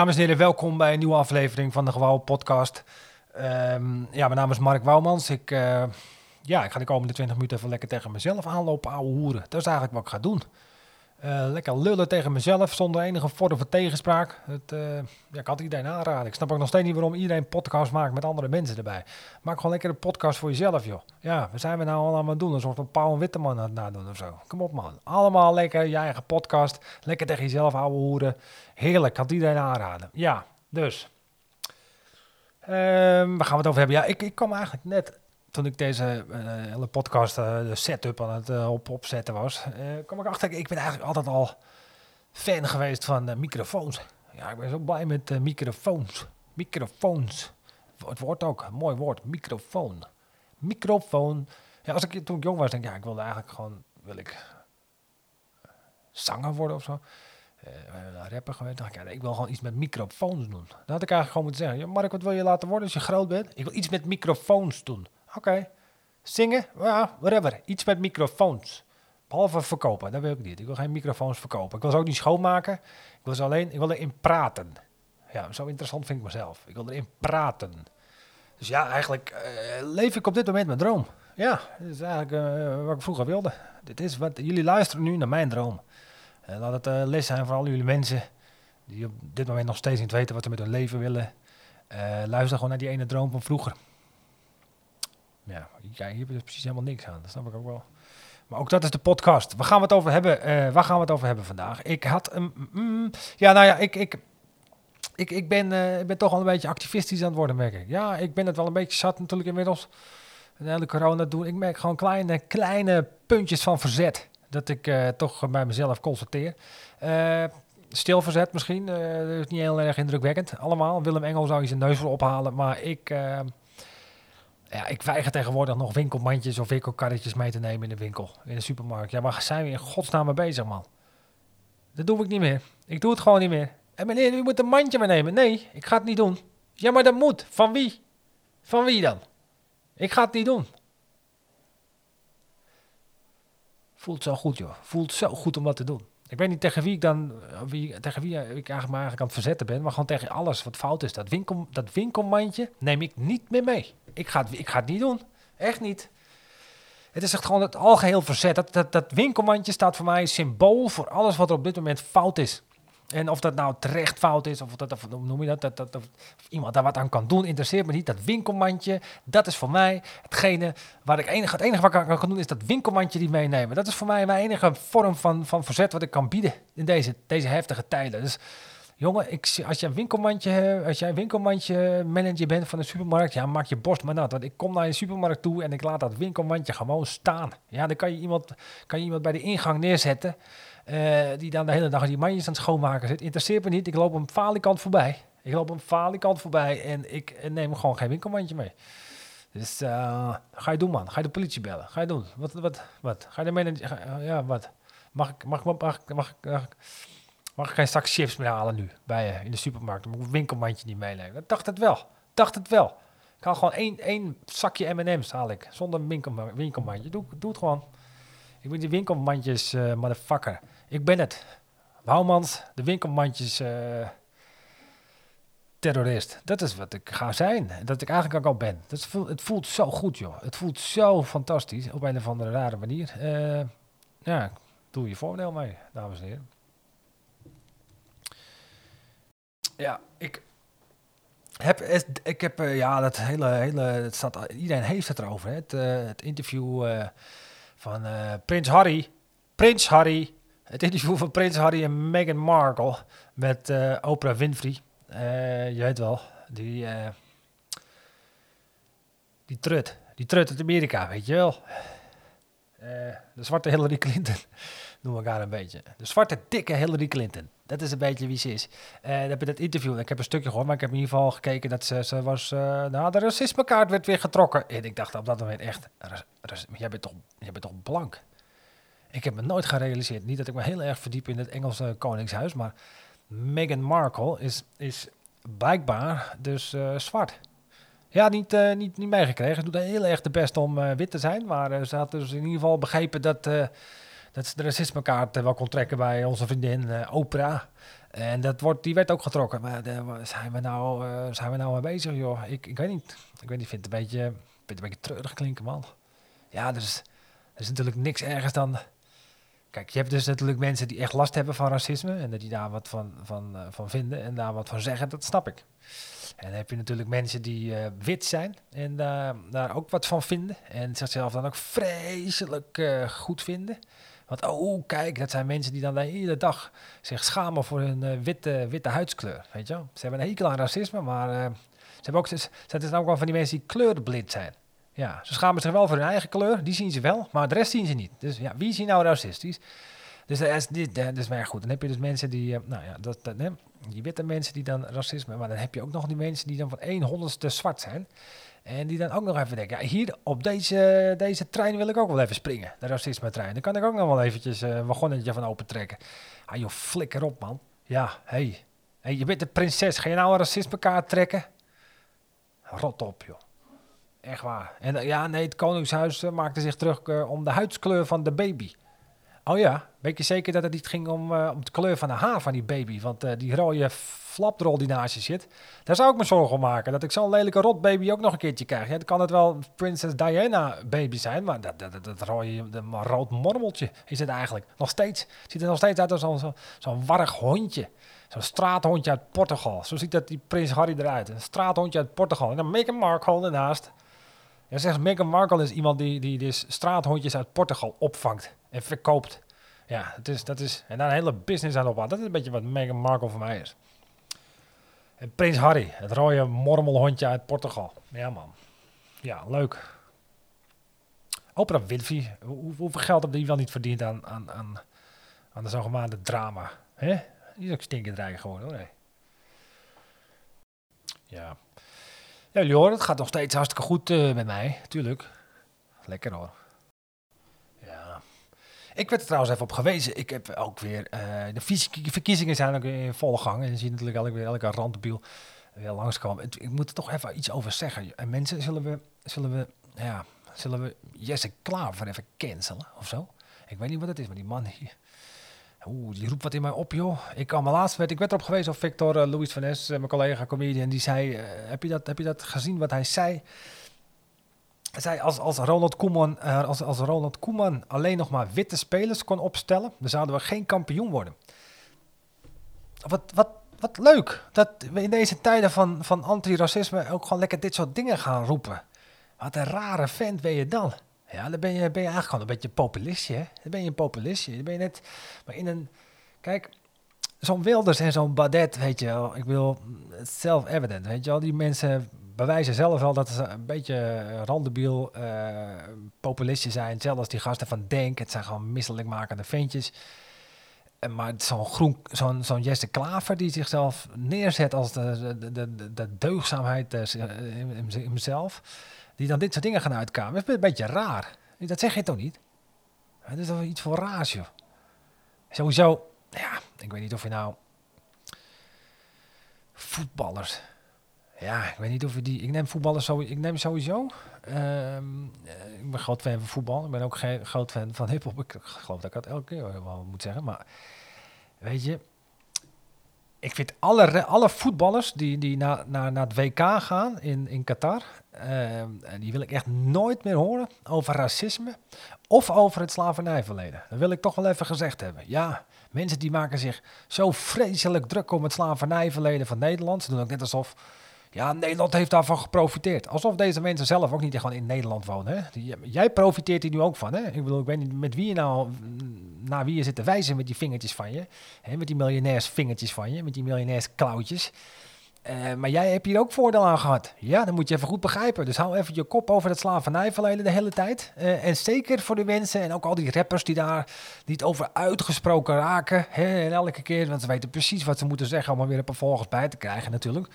Dames en heren, welkom bij een nieuwe aflevering van de Gewouw podcast. Ehm, ja, mijn naam is Mark Wouwmans. Ik, eh, ja, ik ga de komende 20 minuten even lekker tegen mezelf aanlopen, ouwe hoeren. Dat is eigenlijk wat ik ga doen. Eh, lekker lullen tegen mezelf zonder enige vorm van tegenspraak. Het, eh, ja, ik had iedereen aanraden. Ik snap ook nog steeds niet waarom iedereen podcast maakt met andere mensen erbij. Maak gewoon lekker een podcast voor jezelf, joh. Ja, we zijn we nou allemaal aan het doen? Een soort van Paul Witteman aan het nadoen of zo. Kom op, man. Allemaal lekker je eigen podcast. Lekker tegen jezelf ouwe hoeren. Heerlijk, had iedereen aanraden. Ja, dus. Ehm, waar gaan we het over hebben? Ja, ik, ik kwam eigenlijk net toen ik deze uh, hele podcast, uh, de setup aan het op, opzetten was, kwam ik achter, ik ben eigenlijk altijd al fan geweest van microfoons. Ja, ik ben zo blij met microfoons. Microfoons. Het woord ook, een mooi woord, microfoon. Microfoon. Ja, als ik toen ik jong was, denk ik, ja, ik wilde eigenlijk gewoon, wil ik zanger worden of zo. Uh, rapper geweest. dacht ik, ja, ik wil gewoon iets met microfoons doen. Dat had ik eigenlijk gewoon moeten zeggen. Ja, Mark, wat wil je laten worden als je groot bent? Ik wil iets met microfoons doen. Oké. Zingen? Ja, whatever. Iets met microfoons. Behalve verkopen, dat wil ik niet. Ik wil geen microfoons verkopen. Ik wil ze ook niet schoonmaken. Ik wil ze alleen, ik wil erin praten. Ja, zo interessant vind ik mezelf. Ik wil erin praten. Dus ja, eigenlijk uh, leef ik op dit moment mijn droom. Ja, dat is eigenlijk uh, wat ik vroeger wilde. Dit is wat, jullie luisteren nu naar mijn droom. Uh, laat het les zijn voor al jullie mensen die op dit moment nog steeds niet weten wat ze met hun leven willen. luister gewoon naar die ene droom van vroeger ja, hier heb je precies helemaal niks aan. Dat snap ik ook wel. Maar ook dat is de podcast. Waar gaan we het over hebben? Uh, waar gaan we het over hebben vandaag? Ik had een. Mm, ja, nou ja, ik. ik ik, ik, ben, uh, ben toch al een beetje activistisch aan het worden, merk ik. Ja, ik ben het wel een beetje zat natuurlijk inmiddels. De hele corona doen. Ik merk gewoon kleine, kleine puntjes van verzet. Dat ik uh, toch bij mezelf constateer. stil verzet misschien. dat is niet heel erg indrukwekkend. Allemaal. Willem Engel zou je zijn neus voor ophalen. Maar ik ja, ik weiger tegenwoordig nog winkelmandjes of winkelkarretjes mee te nemen in de winkel, in de supermarkt. Ja, waar zijn we in godsnaam mee bezig, man? Dat doe ik niet meer. Ik doe het gewoon niet meer. En meneer, u moet een mandje meenemen. Nee, ik ga het niet doen. Ja, maar dat moet. Van wie? Van wie dan? Ik ga het niet doen. Voelt zo goed, joh. Voelt zo goed om wat te doen. Ik weet niet tegen wie ik dan, tegen wie ik eigenlijk maar eigenlijk aan het verzetten ben, maar gewoon tegen alles wat fout is. Dat, winkel, dat winkelmandje neem ik niet meer mee. Ik ga, het, ik ga het niet doen. Echt niet. Het is echt gewoon het algeheel verzet. Dat, dat, dat winkelmandje staat voor mij symbool voor alles wat er op dit moment fout is. En of dat nou terecht fout is, of, dat, of noem je dat, dat, dat of iemand daar wat aan kan doen, interesseert me niet. Dat winkelmandje, dat is voor mij hetgene waar ik het enige wat ik aan kan doen, is dat winkelmandje die meenemen. Dat is voor mij mijn enige vorm van, van verzet wat ik kan bieden in deze, deze heftige tijden. Dus jongen, ik, als, een winkelmandje, als jij een winkelmandje manager bent van een supermarkt, ja, maak je borst maar nat. Want ik kom naar je supermarkt toe en ik laat dat winkelmandje gewoon staan. Ja, dan kan je iemand, kan je iemand bij de ingang neerzetten. Uh, die dan de hele dag die mandjes aan het schoonmaken zit. Interesseert me niet. Ik loop een falikant voorbij. Ik loop een falikant voorbij en ik neem gewoon geen winkelmandje mee. Dus ga je doen, man. Ga je de politie bellen? Ga je doen? Wat, wat, wat? Ga je ermee? Uh, ja, wat? Mag ik, mag, mag, mag, mag ik geen zak chips meer halen nu bij je in de supermarkt? Mag ik een winkelmandje niet meenemen? Ik dacht het wel. Dacht het wel. Ik haal gewoon één, één zakje M&M's haal ik. Zonder winkel, winkelmandje. Doe, doe het gewoon. Ik ben die winkelmandjes uh, motherfucker. Ik ben het. Bouwmans, de winkelmandjes uh, terrorist. Dat is wat ik ga zijn. Dat ik eigenlijk ook al ben. Dat voelt, het voelt zo goed, joh. Het voelt zo fantastisch op een of andere rare manier. Ja, doe je voordeel mee, dames en heren. Ja, ik heb, ik heb ja, dat hele, hele, het staat, iedereen heeft het erover. Hè? Het, het interview van Prins Harry. Prins Harry het interview van Prins Harry en Meghan Markle met Oprah Winfrey. Je weet wel, die, die trut. Die trut uit Amerika, weet je wel. de zwarte Hillary Clinton, noem ik haar een beetje. De zwarte, dikke Hillary Clinton. Dat is een beetje wie ze is. Uh, dan heb dat interview. Ik heb een stukje gehoord, maar ik heb in ieder geval gekeken dat ze, was. Uh, nou, de racismekaart werd weer getrokken. En ik dacht op dat moment echt. jij, bent toch, jij bent toch blank? Ik heb me nooit gerealiseerd, niet dat ik me heel erg verdiep in het Engelse koningshuis, maar Meghan Markle is, is blijkbaar dus uh, zwart. Ja, niet, uh, niet, niet meegekregen. Ze doet heel erg de best om wit te zijn. Maar ze had dus in ieder geval begrepen dat, dat ze de racismekaart eh, wel kon trekken bij onze vriendin eh Oprah. En dat wordt, die werd ook getrokken. Maar eh, zijn we nou, zijn we nou mee bezig, joh? Ik, ik weet niet. Ik weet niet, vind het een beetje, een beetje treurig klinken, man. Ja, dus, er is natuurlijk niks ergens dan... Kijk, je hebt dus natuurlijk mensen die echt last hebben van racisme... en dat die daar wat van, van, van vinden en daar wat van zeggen, dat snap ik. En dan heb je natuurlijk mensen die wit zijn en daar ook wat van vinden. En zichzelf dan ook vreselijk goed vinden. Want oh, kijk, dat zijn mensen die dan de hele dag zich schamen voor hun eh, witte, witte huidskleur. Weet je? Ze hebben een hekel aan racisme, maar eh, ze hebben ook, ze, ze zijn ook wel van die mensen die kleurblind zijn. Ja, ze schamen zich wel voor hun eigen kleur, die zien ze wel, maar de rest zien ze niet. Dus ja, wie is nou racistisch? Dus dat is, dit, dat is maar goed. Dan heb je dus mensen die, eh, nou ja, dat, dat, die witte mensen die dan racisme, maar dan heb je ook nog die mensen die dan van één honderdste zwart zijn. En die dan ook nog even denken, ja, hier op deze, deze trein wil ik ook wel even springen, de racisme-trein. Dan kan ik ook nog wel eventjes eh, een wagonnetje van opentrekken. Ah joh, flikker op man. Ja. Hey. hey, je bent prinses, ga je nou een racisme-kaart trekken? Rot op joh. Echt waar. En eh, ja, nee, het Koningshuis eh, maakte zich terug om de huidskleur van de baby. Oh ja, weet je zeker dat het niet ging om, eh, om de kleur van de haar van die baby? Want eh, die rode flapdrol die naast je zit, daar zou ik me zorgen om maken. Dat ik zo'n lelijke rotbaby ook nog een keertje krijg. Ja, dan kan het wel Prinses Diana baby zijn, maar dat, dat, dat, rode, dat rood mormeltje is het eigenlijk. Nog steeds. Ziet er nog steeds uit als zo'n zo, warrig hondje. Zo'n straathondje uit Portugal. Zo ziet dat die Prins Harry eruit. Een straathondje uit Portugal. En dan Meghan Markle ernaast. Ja, zegt Meghan Markle is iemand die, die dus straathondjes uit Portugal opvangt en verkoopt. Ja, het is, dat is, en daar een hele business aan opbouwt. Dat is een beetje wat Meghan Markle voor mij is. En Prins Harry, het rode mormelhondje uit Portugal. Ja man, ja leuk. Oprah Winfrey, hoe, hoeveel geld heb die wel niet verdiend aan, aan, aan, aan de zogenaamde drama? Hè? Die is ook stinkend rijk geworden hoor. nee. Ja. Ja, jullie horen, het gaat nog steeds hartstikke goed eh, met mij, tuurlijk. Lekker hoor. Ja. Ik werd er trouwens even op gewezen. Ik heb ook weer. eh, de verkiezingen zijn ook in volle gang. En je ziet natuurlijk elke, elke randdebiel weer langskomen. Ik moet er toch even iets over zeggen. En mensen, zullen we. Zullen we ja, zullen we Jesse Klaver even cancelen of zo? Ik weet niet wat het is, maar die man hier. Oeh, die roept wat in mij op, joh. Ik kwam laatst, werd, ik werd erop gewezen door Victor uh, Louis van Nes, eh, mijn collega comedian, die zei, eh, heb, je dat, heb je dat gezien wat hij zei? Hij zei, als, als, Ronald Koeman, eh, als, als Ronald Koeman alleen nog maar witte spelers kon opstellen, dan zouden we geen kampioen worden. Wat, wat, wat leuk dat we in deze tijden van, van antiracisme ook gewoon lekker dit soort dingen gaan roepen. Wat een rare vent ben je dan. Ja, dan ben je, ben je eigenlijk gewoon een beetje populistje? Dan ben je een populistje. Dan ben je net, maar in een, kijk, zo'n Wilders en zo'n Badet, weet je wel, ik wil, self-evident, weet je wel, die mensen bewijzen zelf wel dat ze een beetje eh, randebiel, eh populistje zijn, zelfs die gasten van Denk, het zijn gewoon misselijkmakende ventjes. En Maar zo'n groen, zo'n zo'n Jesse Klaver die zichzelf neerzet als de, de, de, de, de deugdzaamheid eh, in, hemzelf, die dan dit soort dingen gaan uitkamen, is een beetje raar. Dat zeg je toch niet? Het is toch iets voor raars, joh. Sowieso, ja, ik weet niet of je nou... Voetballers. Ja, ik weet niet of je die... Ik neem voetballers zo, ik neem sowieso... ehm, eh, ik ben groot fan van voetbal. Ik ben ook geen groot fan van hiphop. Ik geloof dat ik dat elke keer wel moet zeggen. Maar weet je... Ik vind alle, alle voetballers die, die naar, naar, naar het WK gaan in, in Qatar... ehm, die wil ik echt nooit meer horen over racisme of over het slavernijverleden. Dat wil ik toch wel even gezegd hebben. Ja, mensen die maken zich zo vreselijk druk om het slavernijverleden van Nederland. Ze doen ook net alsof, ja, Nederland heeft daarvan geprofiteerd. Alsof deze mensen zelf ook niet gewoon in Nederland wonen. Hè? Jij profiteert hier nu ook van. Hè? Ik bedoel, ik weet niet met wie je nou, naar wie je zit te wijzen met die vingertjes van je. Hè? Met die miljonairsvingertjes van je, met die miljonairsklauwtjes. Eh, maar jij hebt hier ook voordeel aan gehad. Ja, dat moet je even goed begrijpen. Dus hou even je kop over het slavernijverleden de hele tijd. Eh, en zeker voor de mensen en ook al die rappers die daar niet over uitgesproken raken. Hè, en elke keer, want ze weten precies wat ze moeten zeggen om er weer een paar volgers bij te krijgen natuurlijk.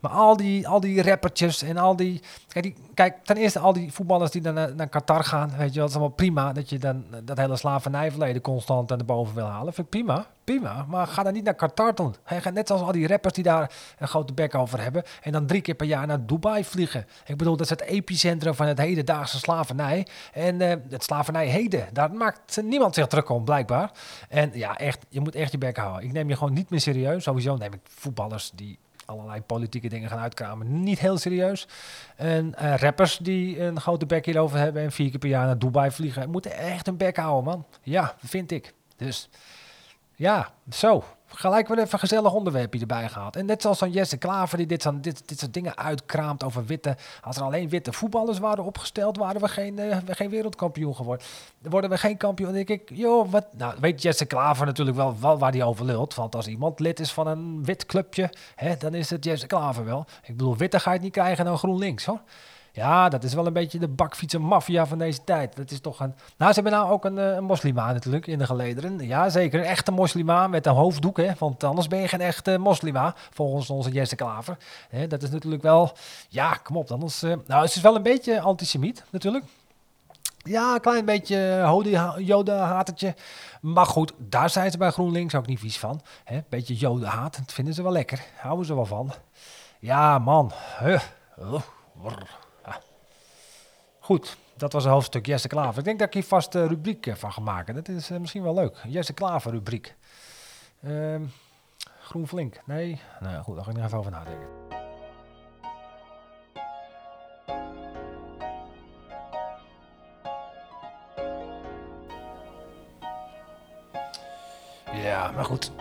Maar al die, al die rappertjes en al die... Kijk, kijk, ten eerste al die voetballers die dan naar, naar Qatar gaan. Weet je, wel, dat is allemaal prima dat je dan dat hele slavernijverleden constant aan de boven wil halen. Vind ik prima. prima. Maar ga dan niet naar Qatar doen. Hij gaat net zoals al die rappers die daar een grote bek over hebben. En dan drie keer per jaar naar Dubai vliegen. Ik bedoel, dat is het epicentrum van het hedendaagse slavernij. En uh, het slavernij heden, daar maakt niemand zich druk om, blijkbaar. En ja, echt, je moet echt je bek houden. Ik neem je gewoon niet meer serieus. Sowieso neem ik voetballers die allerlei politieke dingen gaan uitkramen. Niet heel serieus. En uh, rappers die een grote bek hierover hebben en vier keer per jaar naar Dubai vliegen, moeten echt een bek houden, man. Ja, vind ik. Dus ja, zo. Gelijk weer even een gezellig onderwerpje erbij gehad. En net zoals van Jesse Klaver, die dit, dit, dit soort dingen uitkraamt over witte. Als er alleen witte voetballers waren opgesteld, waren we geen, uh, geen wereldkampioen geworden. Dan worden we geen kampioen. Dan denk ik, joh, wat. Nou, weet Jesse Klaver natuurlijk wel, wel waar hij over lult. Want als iemand lid is van een wit clubje, hè, dan is het Jesse Klaver wel. Ik bedoel, witte ga je niet krijgen dan GroenLinks hoor. Ja, dat is wel een beetje de bakfietsen maffia van deze tijd. Dat is toch een... Nou, ze hebben nou ook een, eh, een moslima natuurlijk in de gelederen. Ja, zeker. Een echte moslima met een hoofddoek, hè. Want anders ben je geen echte moslima, volgens onze Jesse Klaver. Hè, dat is natuurlijk wel... Ja, kom op. Anders, uh... Nou, het is wel een beetje antisemiet, natuurlijk. Ja, een klein beetje jodenhatertje. Maar goed, daar zijn ze bij GroenLinks ook niet vies van. Hè, beetje jodenhaat, dat vinden ze wel lekker. Houden ze wel van. Ja, man. Huh. Goed, dat was een hoofdstuk Jesse Klaver. Ik denk dat ik hier vast een rubriek eh, van ga maken. Dat is uh, misschien wel leuk. Jesse Klaver rubriek. Uh, groen flink. Nee? Nou goed, daar ga ik nog even over nadenken. Ja, maar goed.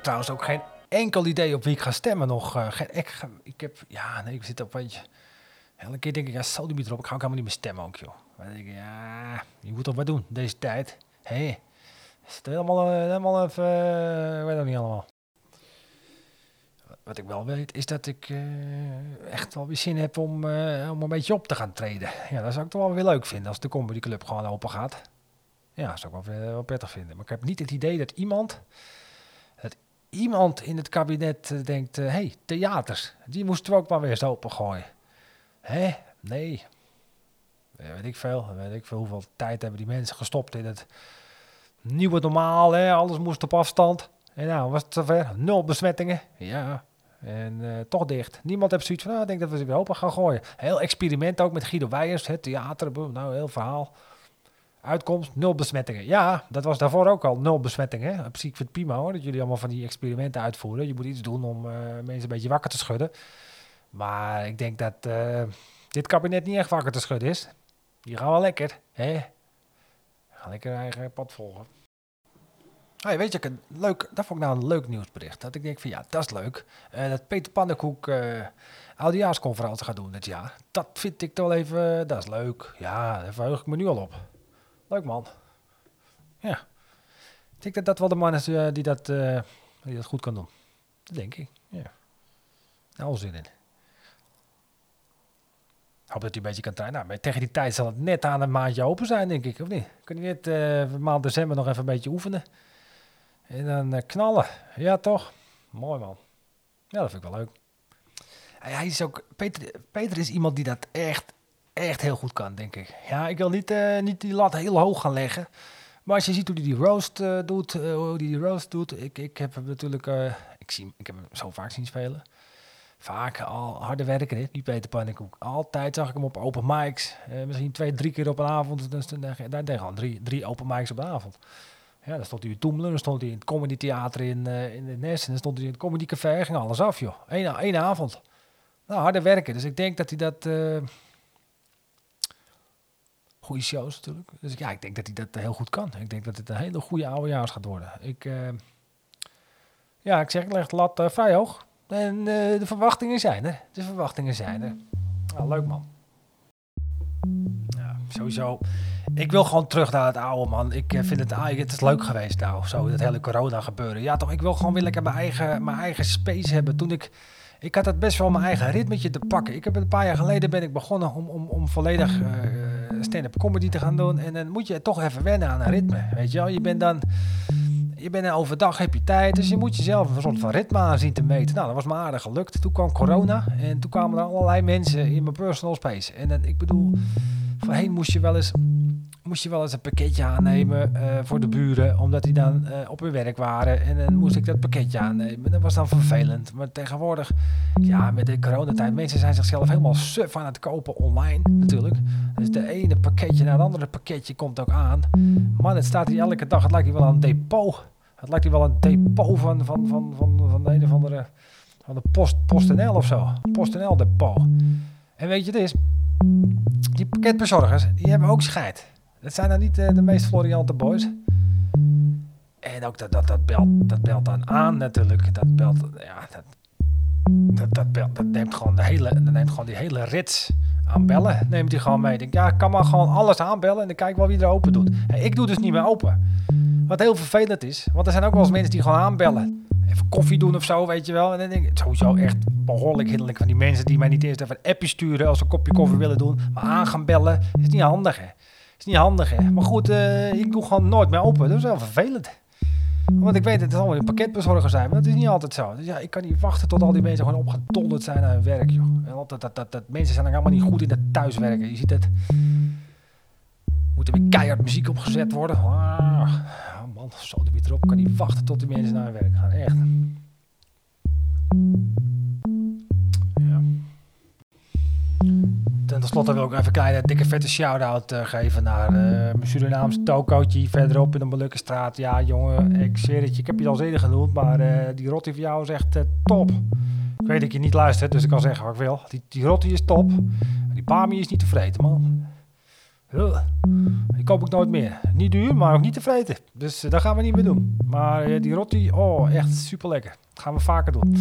Heb trouwens ook geen enkel idee op wie ik ga stemmen nog. Uh, geen, ik, ik heb, ja, nee, ik zit op, weet je. Elke keer denk ik, ja, zal die erop. Ik ga ook helemaal niet meer stemmen ook, joh. Maar dan denk ik, ja, je moet toch wat doen deze tijd. Hé, hey, is het helemaal, uh, helemaal even, uh, weet ook niet allemaal. Wat ik wel weet, is dat ik echt wel weer zin heb om, om een beetje op te gaan treden. Ja, dat zou ik toch wel weer leuk vinden als de Comedy Club gewoon open gaat. Ja, dat zou ik wel, wel prettig vinden. Maar ik heb niet het idee dat iemand iemand in het kabinet uh, denkt, hé, hey, theaters, die moesten we ook maar weer eens opengooien. Hé, nee. weet ik veel, weet ik veel hoeveel tijd hebben die mensen gestopt in het nieuwe normaal, hè? alles moest op afstand. En nou was het zover, nul besmettingen, ja, en uh, toch dicht. Niemand heeft zoiets van, nou, denk dat we ze weer open gaan gooien. Heel experiment ook met Guido Weijers, het theater, nou, heel verhaal. Uitkomst, nul besmettingen. Ja, dat was daarvoor ook al nul besmettingen. Op zich vind het prima hoor, dat jullie allemaal van die experimenten uitvoeren. Je moet iets doen om uh, mensen een beetje wakker te schudden. Maar ik denk dat uh, dit kabinet niet echt wakker te schudden is. Die gaan wel lekker, hè? Gaan lekker eigen pad volgen. Hey, weet je, een leuk, dat vond ik nou een leuk nieuwsbericht. Dat ik denk van ja, dat is leuk. Uh, dat Peter Pannenkoek uh, oudejaarsconferentie gaat doen dit jaar. Dat vind ik toch wel even, dat is leuk. Ja, daar verheug ik me nu al op. Leuk man. Ja. Ik denk dat dat wel de man is uh, die, dat, uh, die dat goed kan doen. Dat denk ik. Ja. Nou, zin in. Ik hoop dat hij een beetje kan trainen. Nou, tegen die tijd zal het net aan een maandje open zijn, denk ik. Of niet? Kun je net uh, maand december nog even een beetje oefenen. En dan knallen. Ja, toch? Mooi man. Ja, dat vind ik wel leuk. Hij is ook, Peter, Peter is iemand die dat echt, echt heel goed kan, denk ik. Ja, ik wil niet, uh, niet die lat heel hoog gaan leggen. Maar als je ziet hoe hij die roast uh, doet, uh, hoe die roast doet. Ik, ik heb hem natuurlijk, ik, zie, ik heb hem zo vaak zien spelen. Vaak al harde werken, hè? die Peter Pannenkoek. Altijd zag ik hem op open mics. misschien twee, drie keer op een avond. Dus daar ik drie, drie open mics op een avond. Ja, dan stond hij in Toemelen, dan stond hij in het Comedy Theater in, in het Nest. En dan stond hij in het Comedy Café, ging alles af, joh. Eén, avond. Nou, harde werken. Dus ik denk dat hij dat goede shows natuurlijk. Dus ja, ik denk dat hij dat heel goed kan. Ik denk dat het een hele goede oudejaars gaat worden. Ik, uh, ja, ik zeg, ik leg de lat uh, vrij hoog. En de verwachtingen zijn er. De verwachtingen zijn er. Nou, leuk man. Ja, sowieso. Ik wil gewoon terug naar het oude man. Ik vind het, het is leuk geweest nou, zo dat hele corona gebeuren. Ja toch, ik wil gewoon weer lekker mijn eigen, mijn eigen space hebben. Toen ik ik had het best wel mijn eigen ritmetje te pakken. Ik heb een paar jaar geleden ben ik begonnen om, om, om volledig uh, stand-up comedy te gaan doen. En dan moet je toch even wennen aan een ritme. Weet je wel, je bent dan Je bent overdag, heb je tijd, dus je moet jezelf een soort van ritme aan zien te meten. Nou, dat was me aardig gelukt. Toen kwam corona en toen kwamen er allerlei mensen in mijn personal space. En dan, ik bedoel, voorheen moest je wel eens moest je wel eens een pakketje aannemen uh, voor de buren, omdat die dan uh, op hun werk waren. En dan moest ik dat pakketje aannemen. Dat was dan vervelend. Maar tegenwoordig, ja, met de coronatijd, mensen zijn zichzelf helemaal suf aan het kopen online natuurlijk. Dus de ene pakketje naar het andere pakketje komt ook aan. Man, het staat hier elke dag, het lijkt hier wel een depot. Het lijkt hier wel een depot van, van, van, van, van de een of andere, van de Post, PostNL of zo. PostNL depot. En weet je, het is, die pakketbezorgers, die hebben ook scheid. Dat zijn dan niet uh, de meest floriante boys. En ook dat, dat, dat, belt, dat belt dan aan natuurlijk. Dat belt, ja, dat, dat, dat, belt, dat neemt gewoon de hele, dat neemt gewoon die hele rits aan bellen. Neemt hij gewoon mee. Denk, ja, ik kan maar gewoon alles aanbellen en dan kijk wel wie er open doet. En ik doe dus niet meer open. Wat heel vervelend is, want er zijn ook wel eens mensen die gewoon aanbellen. Even koffie doen of zo, weet je wel. En dan denk ik, sowieso echt behoorlijk hinderlijk van die mensen die mij niet eerst even een appje sturen als ze een kopje koffie willen doen. Maar aan gaan bellen, is niet handig hè is niet handig, hè. Maar goed, uh, ik doe gewoon nooit meer open. Dat is wel vervelend. Want ik weet dat het allemaal pakketbezorger zijn, maar dat is niet altijd zo. Dus ja, ik kan niet wachten tot al die mensen gewoon opgedonderd zijn aan hun werk, joh. En altijd dat, dat, dat, mensen zijn er helemaal niet goed in het thuiswerken. Je ziet het. Moet er weer keihard muziek opgezet worden. Ah, man, zo de erop. Ik kan niet wachten tot die mensen naar hun werk gaan. Echt. En tenslotte wil ik even een kleine dikke vette shout-out uh, geven naar uh, mijn Surinaamse tokootje verderop in de straat. Ja, jongen, ik zweer het je, ik heb je al eerder genoemd, maar uh, die rotti van jou is echt top. Ik weet dat je niet luistert, dus ik kan zeggen wat ik wil. Die, die rotti is top. Die pami is niet tevreden, man. Die koop ik nooit meer. Niet duur, maar ook niet tevreden. Dus dat gaan we niet meer doen. Maar die rotti, oh, echt super lekker. Dat gaan we vaker doen.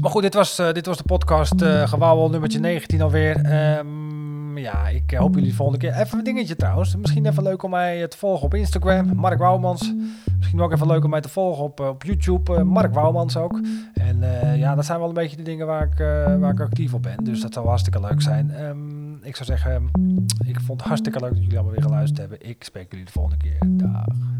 Maar goed, dit was, uh, dit was de podcast uh, Gewauwel nummertje 19 alweer. Um, ja, ik hoop jullie de volgende keer. Even een dingetje trouwens. Misschien even leuk om mij te volgen op Instagram. Mark Wouwmans. Misschien ook even leuk om mij te volgen op, op YouTube. Mark Wouwmans ook. En ja, dat zijn wel een beetje de dingen waar ik, waar ik actief op ben. Dus dat zou hartstikke leuk zijn. Um, ik zou zeggen, ik vond het hartstikke leuk dat jullie allemaal weer geluisterd hebben. Ik spreek jullie de volgende keer. Dag.